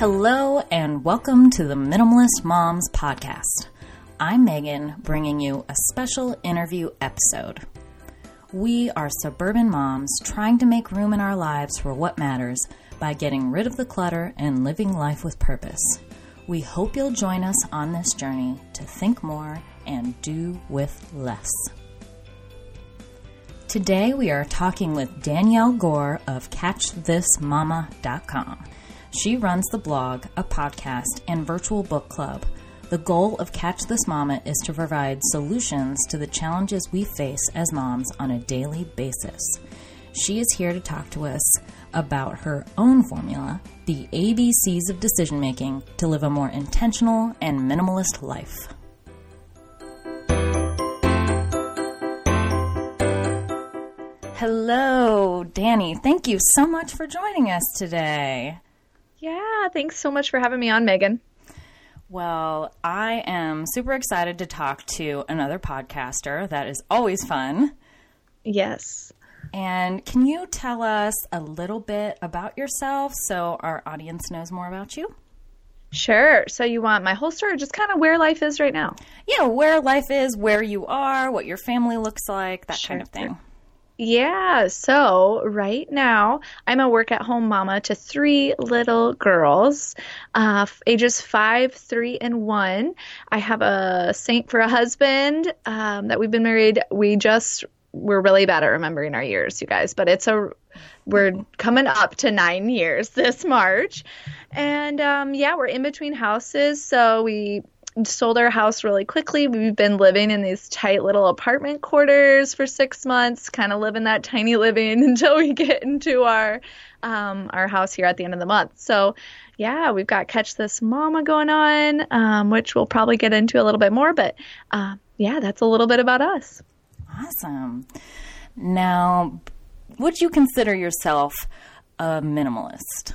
Hello, and welcome to the Minimalist Moms Podcast. I'm Megan, bringing you a special interview episode. We are suburban moms trying to make room in our lives for what matters by getting rid of the clutter and living life with purpose. We hope you'll join us on this journey to think more and do with less. Today we are talking with Danielle Gohr of CatchThisMama.com. She runs the blog, a podcast, and virtual book club. The goal of Catch This Mama is to provide solutions to the challenges we face as moms on a daily basis. She is here to talk to us about her own formula, the ABCs of decision making to live a more intentional and minimalist life. Hello, Danny. Thank you so much for joining us today. Yeah, thanks so much for having me on, Megan. Well, I am super excited to talk to another podcaster. That is always fun. Yes. And can you tell us a little bit about yourself so our audience knows more about you? Sure. So you want my whole story, just kind of where life is right now? Yeah, where life is, where you are, what your family looks like, that sure. kind of thing. Yeah, so right now I'm a work at home mama to three little girls, uh, ages five, three, and one. I have a saint for a husband um, that we've been married. We just we're really bad at remembering our years, you guys, but it's a we're coming up to nine years this March, and um, yeah, we're in between houses, so we sold our house really quickly. We've been living in these tight little apartment quarters for six months, kind of living that tiny living until we get into our um, our house here at the end of the month. So, yeah, we've got Catch This Mama going on, um, which we'll probably get into a little bit more. But uh, yeah, that's a little bit about us. Awesome. Now, would you consider yourself a minimalist?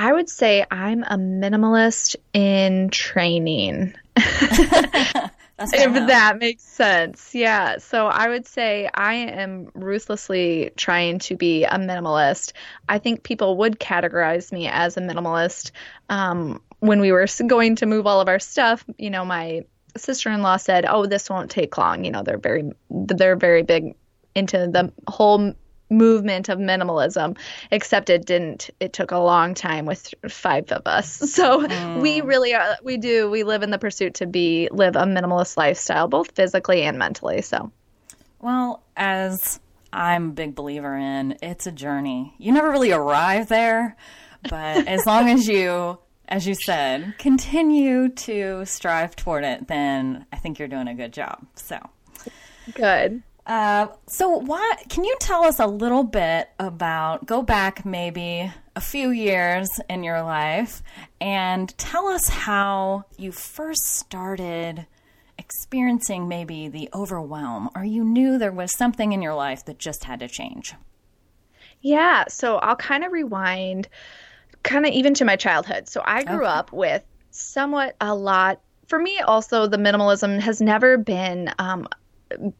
I would say I'm a minimalist in training. if that makes sense. Yeah. So I would say I am ruthlessly trying to be a minimalist. I think people would categorize me as a minimalist. Um, when we were going to move all of our stuff, you know, my sister-in-law said, "Oh, this won't take long." You know, they're very they're very big into the whole movement of minimalism except it didn't it took a long time with five of us. So mm. we really are we do we live in the pursuit to be live a minimalist lifestyle both physically and mentally so. Well as i'm a big believer in it's a journey. You never really arrive there but as long as you as you said continue to strive toward it then i think you're doing a good job so. Good uh, so, what can you tell us a little bit about? Go back maybe a few years in your life and tell us how you first started experiencing maybe the overwhelm, or you knew there was something in your life that just had to change. Yeah, so I'll kind of rewind, kind of even to my childhood. So, I grew okay. up with somewhat a lot for me also the minimalism has never been um,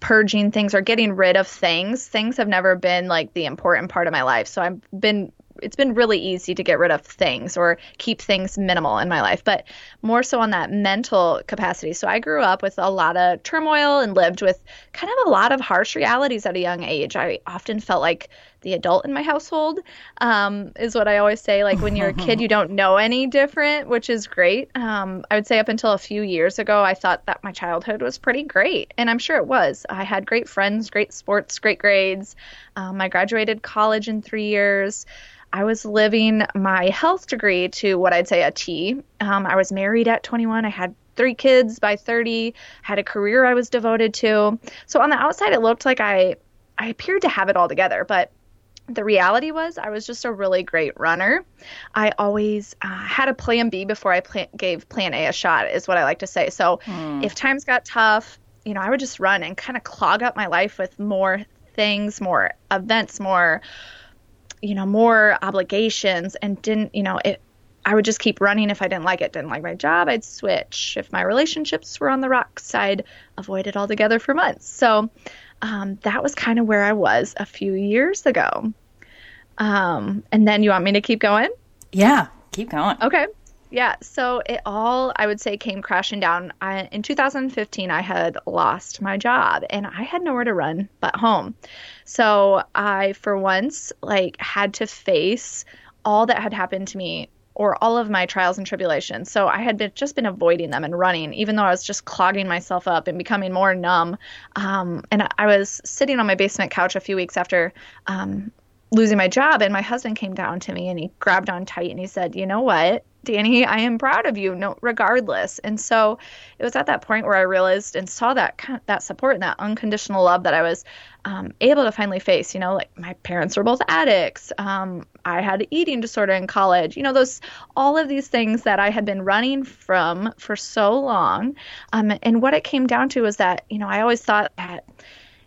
purging things or getting rid of things. Things have never been like the important part of my life. So I've been it's been really easy to get rid of things or keep things minimal in my life, but more so on that mental capacity. So I grew up with a lot of turmoil and lived with kind of a lot of harsh realities at a young age. I often felt like the adult in my household um, is what I always say. Like when you're a kid, you don't know any different, which is great. Um, I would say up until a few years ago, I thought that my childhood was pretty great, and I'm sure it was. I had great friends, great sports, great grades. Um, I graduated college in three years. I was living my health degree to what I'd say a T. Um, I was married at 21. I had three kids by 30, had a career I was devoted to. So on the outside, it looked like I, I appeared to have it all together, but the reality was I was just a really great runner. I always uh, had a plan B before I plan- gave plan A a shot, is what I like to say. So hmm. if times got tough, you know, I would just run and kind of clog up my life with more things, more events, more you know, more obligations and didn't, you know, it, I would just keep running if I didn't like it. Didn't like my job, I'd switch. If my relationships were on the rocks, I'd avoid it altogether for months. So um, that was kind of where I was a few years ago. Um, and then you want me to keep going? Yeah, Keep going. Okay. Yeah, so it all I would say came crashing down. I, in 2015, I had lost my job and I had nowhere to run but home. So I, for once, like had to face all that had happened to me or all of my trials and tribulations. So I had been, just been avoiding them and running, even though I was just clogging myself up and becoming more numb. Um, and I was sitting on my basement couch a few weeks after um, losing my job, and my husband came down to me and he grabbed on tight and he said, "You know what? Danny, I am proud of you, no, regardless. And so it was at that point where I realized and saw that that support and that unconditional love that I was um, able to finally face. You know, like my parents were both addicts. Um, I had an eating disorder in college. You know, those all of these things that I had been running from for so long. Um, and what it came down to was that you know I always thought that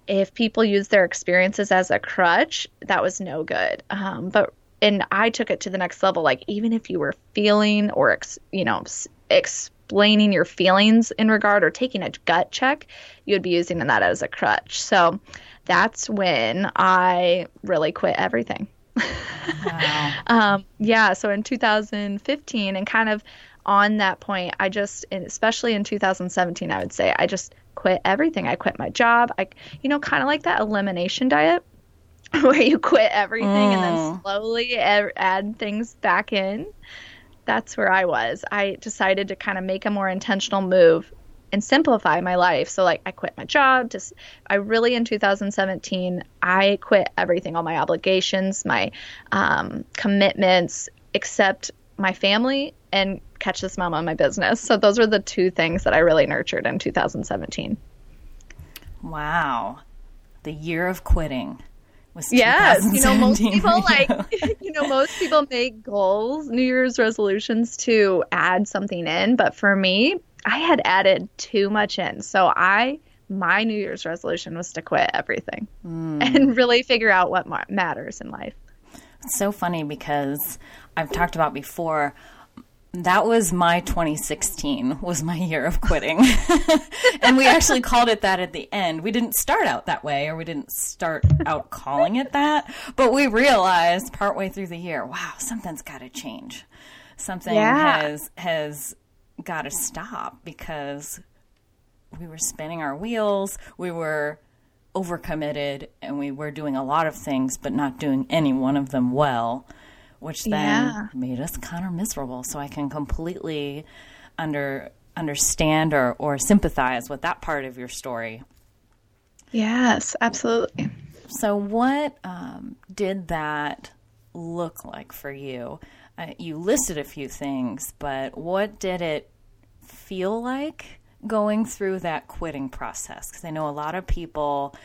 if people use their experiences as a crutch, that was no good. Um, but and I took it to the next level. Like even if you were feeling or ex, you know explaining your feelings in regard or taking a gut check, you would be using that as a crutch. So that's when I really quit everything. Wow. um, yeah. So in 2015, and kind of on that point, I just, especially in 2017, I would say I just quit everything. I quit my job. I, you know, kind of like that elimination diet where you quit everything mm. and then mm. slowly add things back in. That's where I was. I decided to kind of make a more intentional move and simplify my life. So like I quit my job. Just I really in 2017 I quit everything, all my obligations, my um, commitments, except my family and catch this mom on my business. So those are the two things that I really nurtured in 2017. Wow, the year of quitting was yes you know most people like you know most people make goals new year's resolutions to add something in but for me i had added too much in so i my new year's resolution was to quit everything mm. and really figure out what matters in life so funny because i've talked about before that was my 2016 was my year of quitting. And we actually called it that at the end. We didn't start out that way or we didn't start out calling it that but we realized partway through the year wow something's got to change. Something yeah. has has got to stop because we were spinning our wheels we were overcommitted and we were doing a lot of things but not doing any one of them well which then yeah. made us kind of miserable. So I can completely under understand or, or sympathize with that part of your story. Yes, absolutely. So, what um, did that look like for you? Uh, you listed a few things, but what did it feel like going through that quitting process? Because I know a lot of people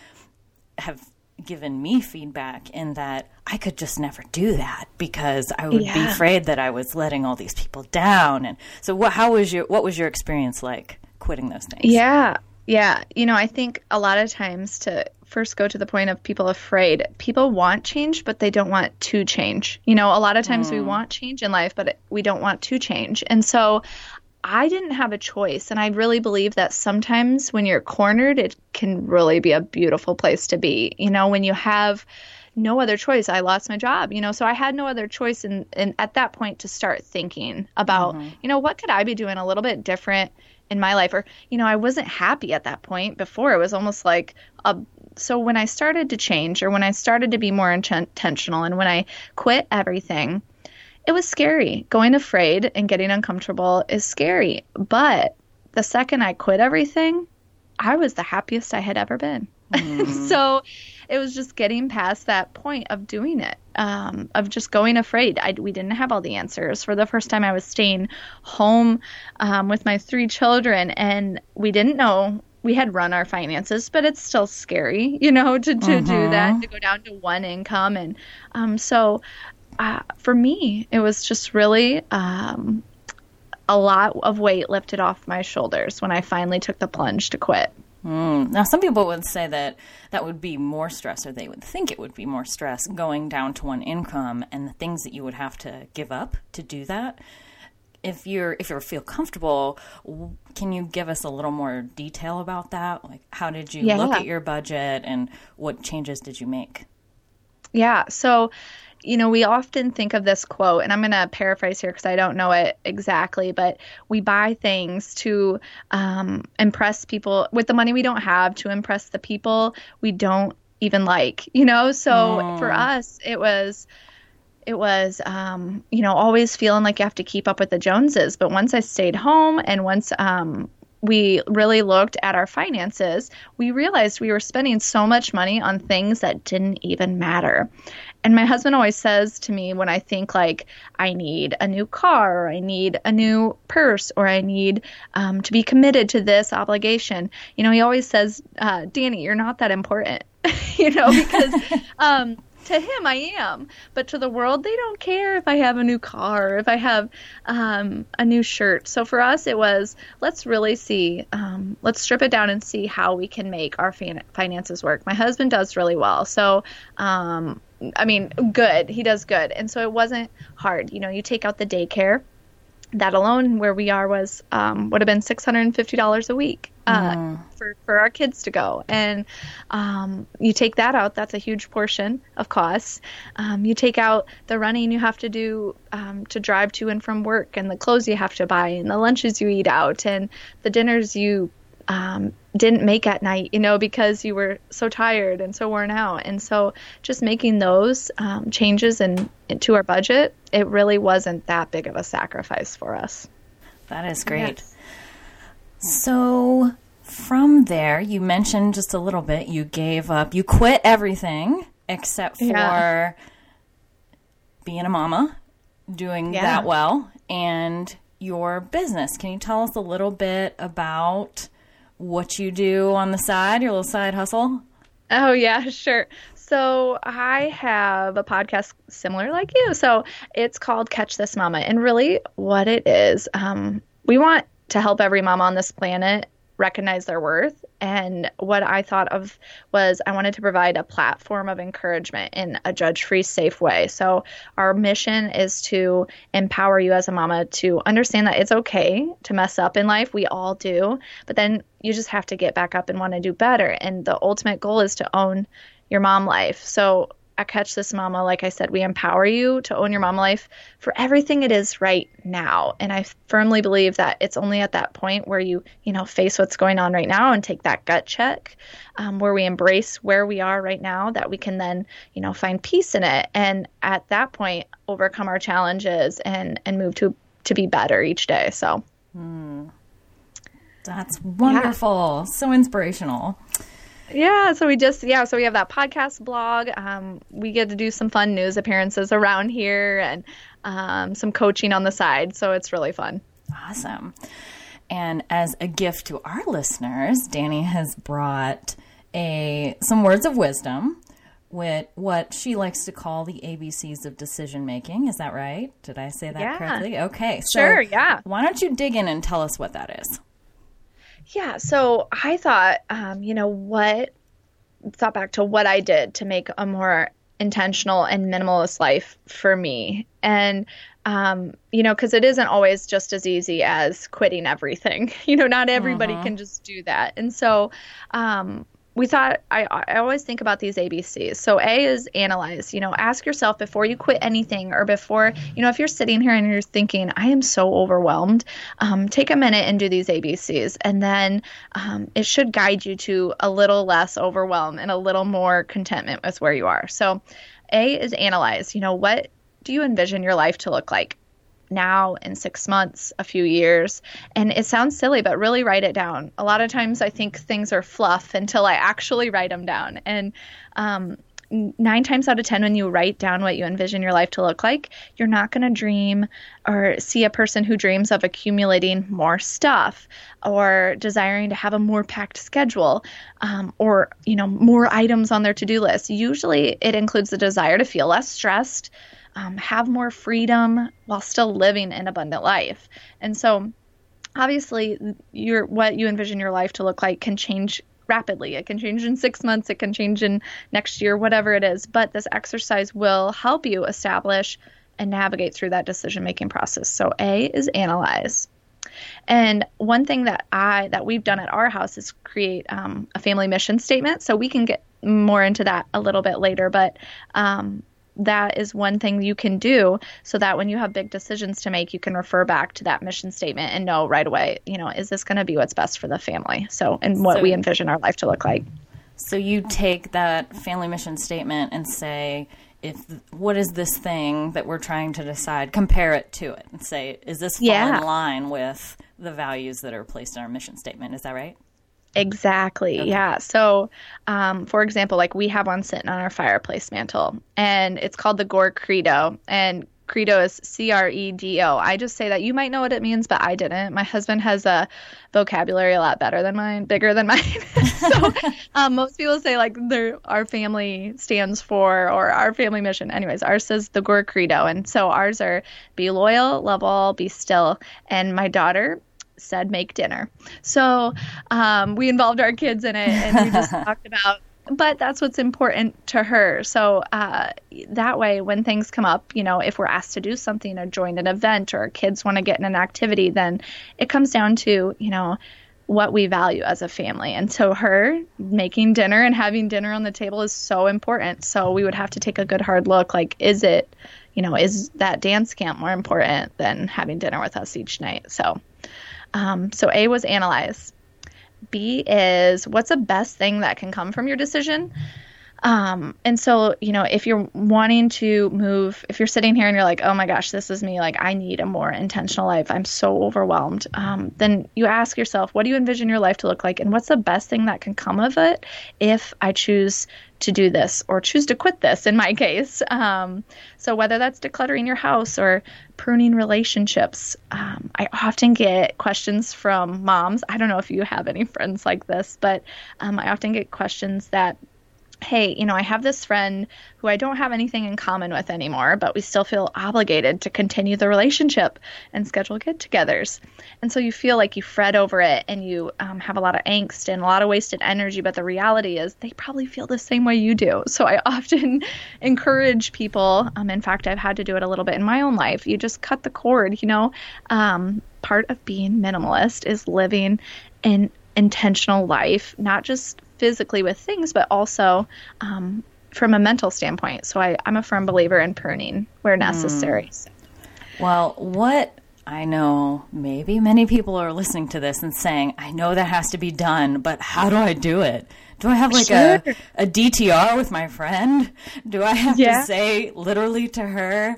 have given me feedback in that I could just never do that because I would yeah. be afraid that I was letting all these people down. And so, what, how was your what was your experience like quitting those things? Yeah, yeah. You know, I think a lot of times to first go to the point of people afraid. People want change, but they don't want to change. You know, a lot of times mm. we want change in life, but we don't want to change. And so I didn't have a choice. And I really believe that sometimes when you're cornered, it can really be a beautiful place to be. You know, when you have no other choice. I lost my job, you know, so I had no other choice and and at that point to start thinking about, mm-hmm. you know, what could I be doing a little bit different in my life or, you know, I wasn't happy at that point before. It was almost like a so when I started to change or when I started to be more intentional and when I quit everything, it was scary. Going afraid and getting uncomfortable is scary. But the second I quit everything, I was the happiest I had ever been. Mm. so it was just getting past that point of doing it, um, of just going afraid. I, we didn't have all the answers. For the first time, I was staying home um, with my three children, and we didn't know. We had run our finances, but it's still scary, you know, to, to uh-huh. do that, mm-hmm. to go down to one income. And um, so uh, for me, it was just really um, a lot of weight lifted off my shoulders when I finally took the plunge to quit. Mm. Now, some people would say that that would be more stress, or they would think it would be more stress going down to one income and the things that you would have to give up to do that. If you're if you feel comfortable, can you give us a little more detail about that? Like, how did you yeah. look at your budget, and what changes did you make? Yeah. So you know, we often think of this quote, and I'm going to paraphrase here because I don't know it exactly, but we buy things to um, impress people with the money we don't have, to impress the people we don't even like, you know? So mm. for us, it was it was um, you know always feeling like you have to keep up with the joneses but once i stayed home and once um, we really looked at our finances, we realized we were spending so much money on things that didn't even matter. And my husband always says to me when I think like I need a new car, or I need a new purse, or I need um, to be committed to this obligation, you know, he always says, uh, "Danny, you're not that important," you know, because um, to him I am, but to the world they don't care if I have a new car, if I have um, a new shirt. So for us, it was let's really see, um, let's strip it down and see how we can make our fin- finances work. My husband does really well, so um, I mean, good. He does good, and so it wasn't hard. You know, you take out the daycare that alone where we are was um, would have been $650 a week uh, mm. for, for our kids to go and um, you take that out that's a huge portion of costs um, you take out the running you have to do um, to drive to and from work and the clothes you have to buy and the lunches you eat out and the dinners you um, didn't make at night, you know, because you were so tired and so worn out. And so just making those um, changes in, into our budget, it really wasn't that big of a sacrifice for us. That is great. Yes. So from there, you mentioned just a little bit, you gave up, you quit everything except for yeah. being a mama, doing yeah. that well, and your business. Can you tell us a little bit about? What you do on the side, your little side hustle? Oh, yeah, sure. So I have a podcast similar like you. So it's called Catch This Mama. And really, what it is, um, we want to help every mom on this planet recognize their worth. And what I thought of was I wanted to provide a platform of encouragement in a judge free, safe way. So, our mission is to empower you as a mama to understand that it's okay to mess up in life. We all do. But then you just have to get back up and want to do better. And the ultimate goal is to own your mom life. So, at Catch This Mama, like I said, we empower you to own your mom life for everything it is right now. And I firmly believe that it's only at that point where you, you know, face what's going on right now and take that gut check, um, where we embrace where we are right now, that we can then, you know, find peace in it. And at that point, overcome our challenges and and move to to be better each day. So. Hmm. That's wonderful. Yeah. So inspirational. Yeah, so we just yeah, so we have that podcast blog. Um, we get to do some fun news appearances around here and um, some coaching on the side. So it's really fun. Awesome. And as a gift to our listeners, Danny has brought a some words of wisdom with what she likes to call the ABCs of decision making. Is that right? Did I say that yeah. correctly? Okay. So sure, yeah. Why don't you dig in and tell us what that is? Yeah, so I thought, um, you know, what thought back to what I did to make a more intentional and minimalist life for me. And, um, you know, because it isn't always just as easy as quitting everything. You know, not everybody uh-huh. can just do that. And so, um, we thought I, I always think about these ABCs. So A is analyze. You know, ask yourself before you quit anything or before you know if you're sitting here and you're thinking I am so overwhelmed. Um, take a minute and do these ABCs, and then um, it should guide you to a little less overwhelm and a little more contentment with where you are. So A is analyze. You know, what do you envision your life to look like? Now in six months, a few years. And it sounds silly, but really write it down. A lot of times I think things are fluff until I actually write them down. And um, nine times out of ten when you write down what you envision your life to look like you're not going to dream or see a person who dreams of accumulating more stuff or desiring to have a more packed schedule um, or you know more items on their to-do list usually it includes the desire to feel less stressed um, have more freedom while still living an abundant life. And so, obviously, your what you envision your life to look like can change rapidly. It can change in six months, it can change in next year, whatever it is. But this exercise will help you establish and navigate through that decision making process. So, A is analyze. And one thing that I that we've done at our house is create um, a family mission statement. So we can get more into that a little bit later. But um, that is one thing you can do so that when you have big decisions to make, you can refer back to that mission statement and know right away, you know, is this going to be what's best for the family? So, and what so, we envision our life to look like. So you take that family mission statement and say, if what is this thing that we're trying to decide compare it to it and say is this fall yeah. in line with the values that are placed in our mission statement is that right Exactly. Okay. Yeah. So, um, for example, like we have one sitting on our fireplace mantle, and it's called the Gohr Credo. And credo is C R E D O. I just say that you might know what it means, but I didn't. My husband has a vocabulary a lot better than mine, bigger than mine. so um, most people say like our family stands for or our family mission. Anyways, ours says the Gohr Credo, and so ours are be loyal, love all, be still. And my daughter said make dinner. So um, we involved our kids in it, and we just talked about but that's what's important to her. So uh, that way, when things come up, you know, if we're asked to do something or join an event or kids want to get in an activity, then it comes down to, you know, what we value as a family. And so her making dinner and having dinner on the table is so important. So we would have to take a good hard look like, is it, you know, is that dance camp more important than having dinner with us each night? So, um, so A was analyze. B is what's the best thing that can come from your decision? Um, and so, you know, if you're wanting to move, if you're sitting here and you're like, oh my gosh, this is me, like I need a more intentional life, I'm so overwhelmed, um, then you ask yourself, what do you envision your life to look like? And what's the best thing that can come of it if I choose to do this or choose to quit this in my case? Um, so, whether that's decluttering your house or pruning relationships, um, I often get questions from moms. I don't know if you have any friends like this, but um, I often get questions that hey, you know, I have this friend who I don't have anything in common with anymore, but we still feel obligated to continue the relationship and schedule get togethers. And so you feel like you fret over it and you um, have a lot of angst and a lot of wasted energy, but the reality is they probably feel the same way you do. So I often encourage people, um, in fact, I've had to do it a little bit in my own life. You just cut the cord, you know. Um, part of being minimalist is living an intentional life, not just physically with things, but also um, from a mental standpoint. So I, am a firm believer in pruning where hmm. necessary. Mm. Well, what I know, maybe many people are listening to this and saying, I know that has to be done, but how do I do it? Do I have like sure. a, a DTR with my friend? Do I have yeah. to say literally to her,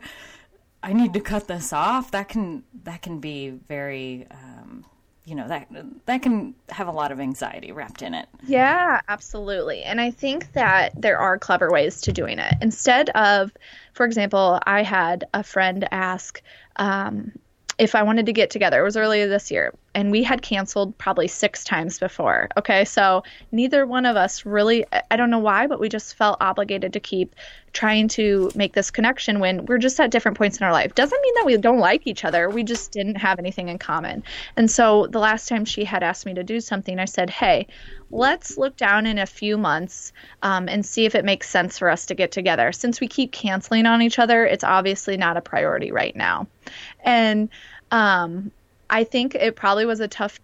I need to cut this off? That can that can be very um, you know that that can have a lot of anxiety wrapped in it. Yeah, absolutely. And I think that there are clever ways to doing it. Instead of, for example, I had a friend ask um, if I wanted to get together. It was earlier this year, and we had canceled probably six times before. Okay, so neither one of us really, I don't know why, but we just felt obligated to keep trying to make this connection when we're just at different points in our life. Doesn't mean that we don't like each other, we just didn't have anything in common. And so the last time she had asked me to do something, I said, hey, let's look down in a few months um, and see if it makes sense for us to get together. Since we keep canceling on each other, it's obviously not a priority right now. And um, I think it probably was a tough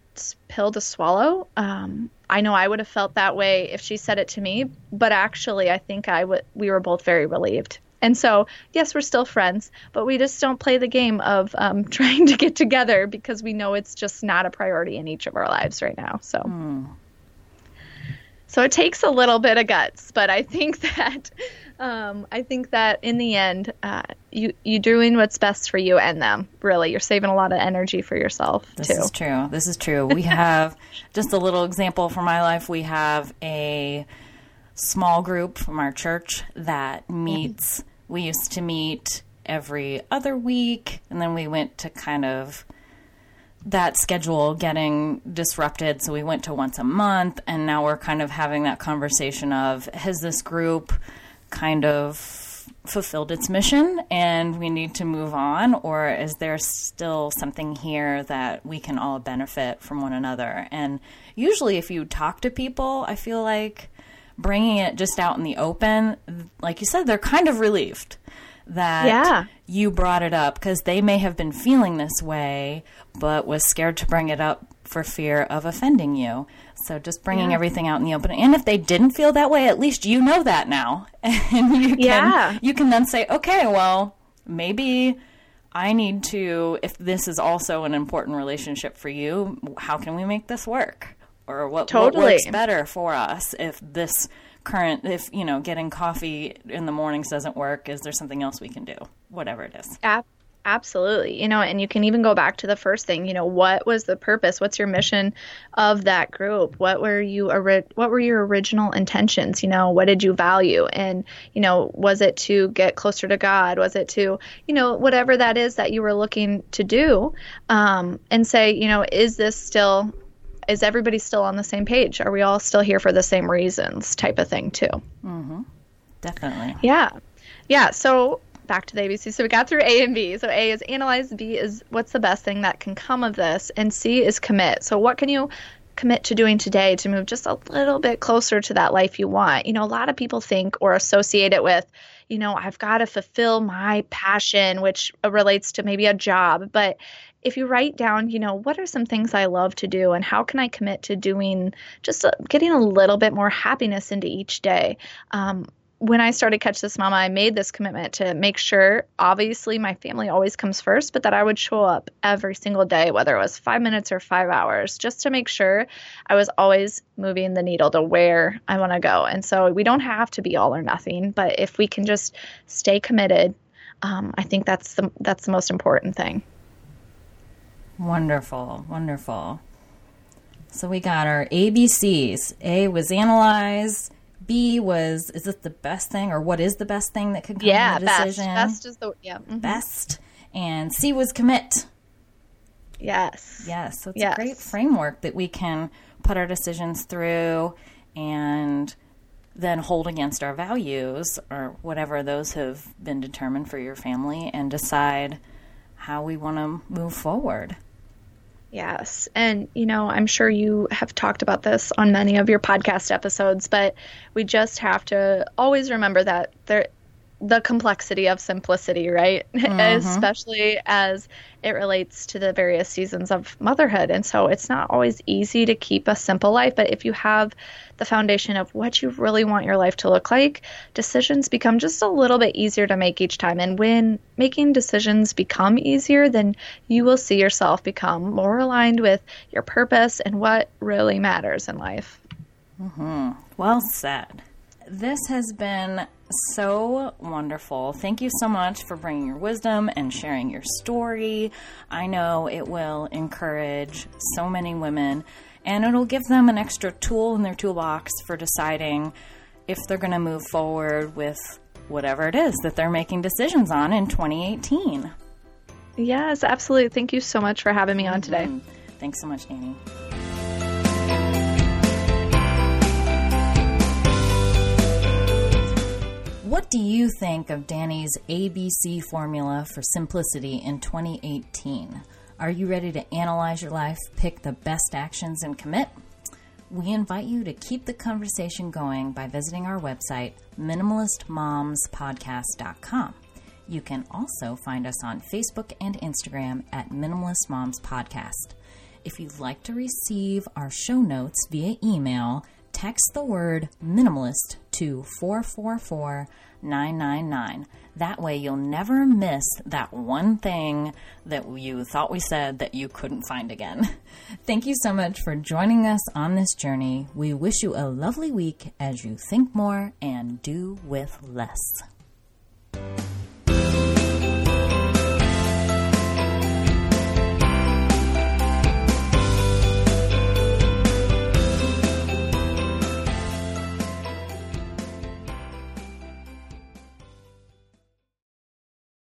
pill to swallow. Um, I know I would have felt that way if she said it to me, but actually, I think I would. We were both very relieved. And so, yes, we're still friends, but we just don't play the game of um, trying to get together because we know it's just not a priority in each of our lives right now. So. Mm. So it takes a little bit of guts, but I think that um, I think that in the end, uh, you you doing what's best for you and them. Really, you're saving a lot of energy for yourself this too. This is true. This is true. We have just a little example from my life. We have a small group from our church that meets. Mm-hmm. We used to meet every other week, and then we went to kind of that schedule getting disrupted. So we went to once a month, and now we're kind of having that conversation of has this group kind of fulfilled its mission and we need to move on, or is there still something here that we can all benefit from one another? And usually, if you talk to people, I feel like bringing it just out in the open, like you said, they're kind of relieved. That Yeah. you brought it up because they may have been feeling this way, but was scared to bring it up for fear of offending you. So just bringing Yeah. everything out in the open. And if they didn't feel that way, at least you know that now, and you can Yeah. you can then say, okay, well, maybe. I need to, if this is also an important relationship for you, how can we make this work? Or what, what works better for us if this current, if, you know, getting coffee in the mornings doesn't work, is there something else we can do? Whatever it is. Ab- absolutely. You know, and you can even go back to the first thing. You know, what was the purpose? What's your mission of that group? What were you ori- What were your original intentions? You know, what did you value? And you know, was it to get closer to God? Was it to you know whatever that is that you were looking to do? Um, and say, you know, is this still is everybody still on the same page? Are we all still here for the same reasons? Type of thing too. Mm-hmm. Definitely. Yeah. Yeah. So back to the ABC. So we got through A and B. So A is analyze, B is what's the best thing that can come of this, and C is commit. So what can you commit to doing today to move just a little bit closer to that life you want? You know, a lot of people think or associate it with, you know, I've got to fulfill my passion, which relates to maybe a job. But if you write down, you know, what are some things I love to do and how can I commit to doing just uh, getting a little bit more happiness into each day? Um, when I started Catch This Mama, I made this commitment to make sure, obviously, my family always comes first, but that I would show up every single day, whether it was five minutes or five hours, just to make sure I was always moving the needle to where I want to go. And so we don't have to be all or nothing, but if we can just stay committed, um, I think that's the that's the most important thing. Wonderful, wonderful. So we got our ABCs. A was analyze. B was is this the best thing or what is the best thing that could come Yeah, the best. decision? Best is the yeah. mhm. Best. And C was commit. Yes. Yes, so it's Yes. a great framework that we can put our decisions through and then hold against our values or whatever those have been determined for your family and decide how we want to move forward. Yes. And, you know, I'm sure you have talked about this on many of your podcast episodes, but we just have to always remember that there the complexity of simplicity, right? Mm-hmm. Especially as it relates to the various seasons of motherhood. And so it's not always easy to keep a simple life, but if you have the foundation of what you really want your life to look like, decisions become just a little bit easier to make each time. And when making decisions become easier, then you will see yourself become more aligned with your purpose and what really matters in life. Mm-hmm. Well said. This has been so wonderful. Thank you so much for bringing your wisdom and sharing your story. I know it will encourage so many women and it'll give them an extra tool in their toolbox for deciding if they're going to move forward with whatever it is that they're making decisions on in 2018. Yes, absolutely. Thank you so much for having me on today. Mm-hmm. Thanks so much, Danny. What do you think of Danny's ABC formula for simplicity in 2018? Are you ready to analyze your life, pick the best actions, and commit? We invite you to keep the conversation going by visiting our website, minimalistmomspodcast.com. You can also find us on Facebook and Instagram at Minimalist Moms Podcast. If you'd like to receive our show notes via email, text the word minimalist to 444 999. That way, you'll never miss that one thing that you thought we said that you couldn't find again. Thank you so much for joining us on this journey. We wish you a lovely week as you think more and do with less.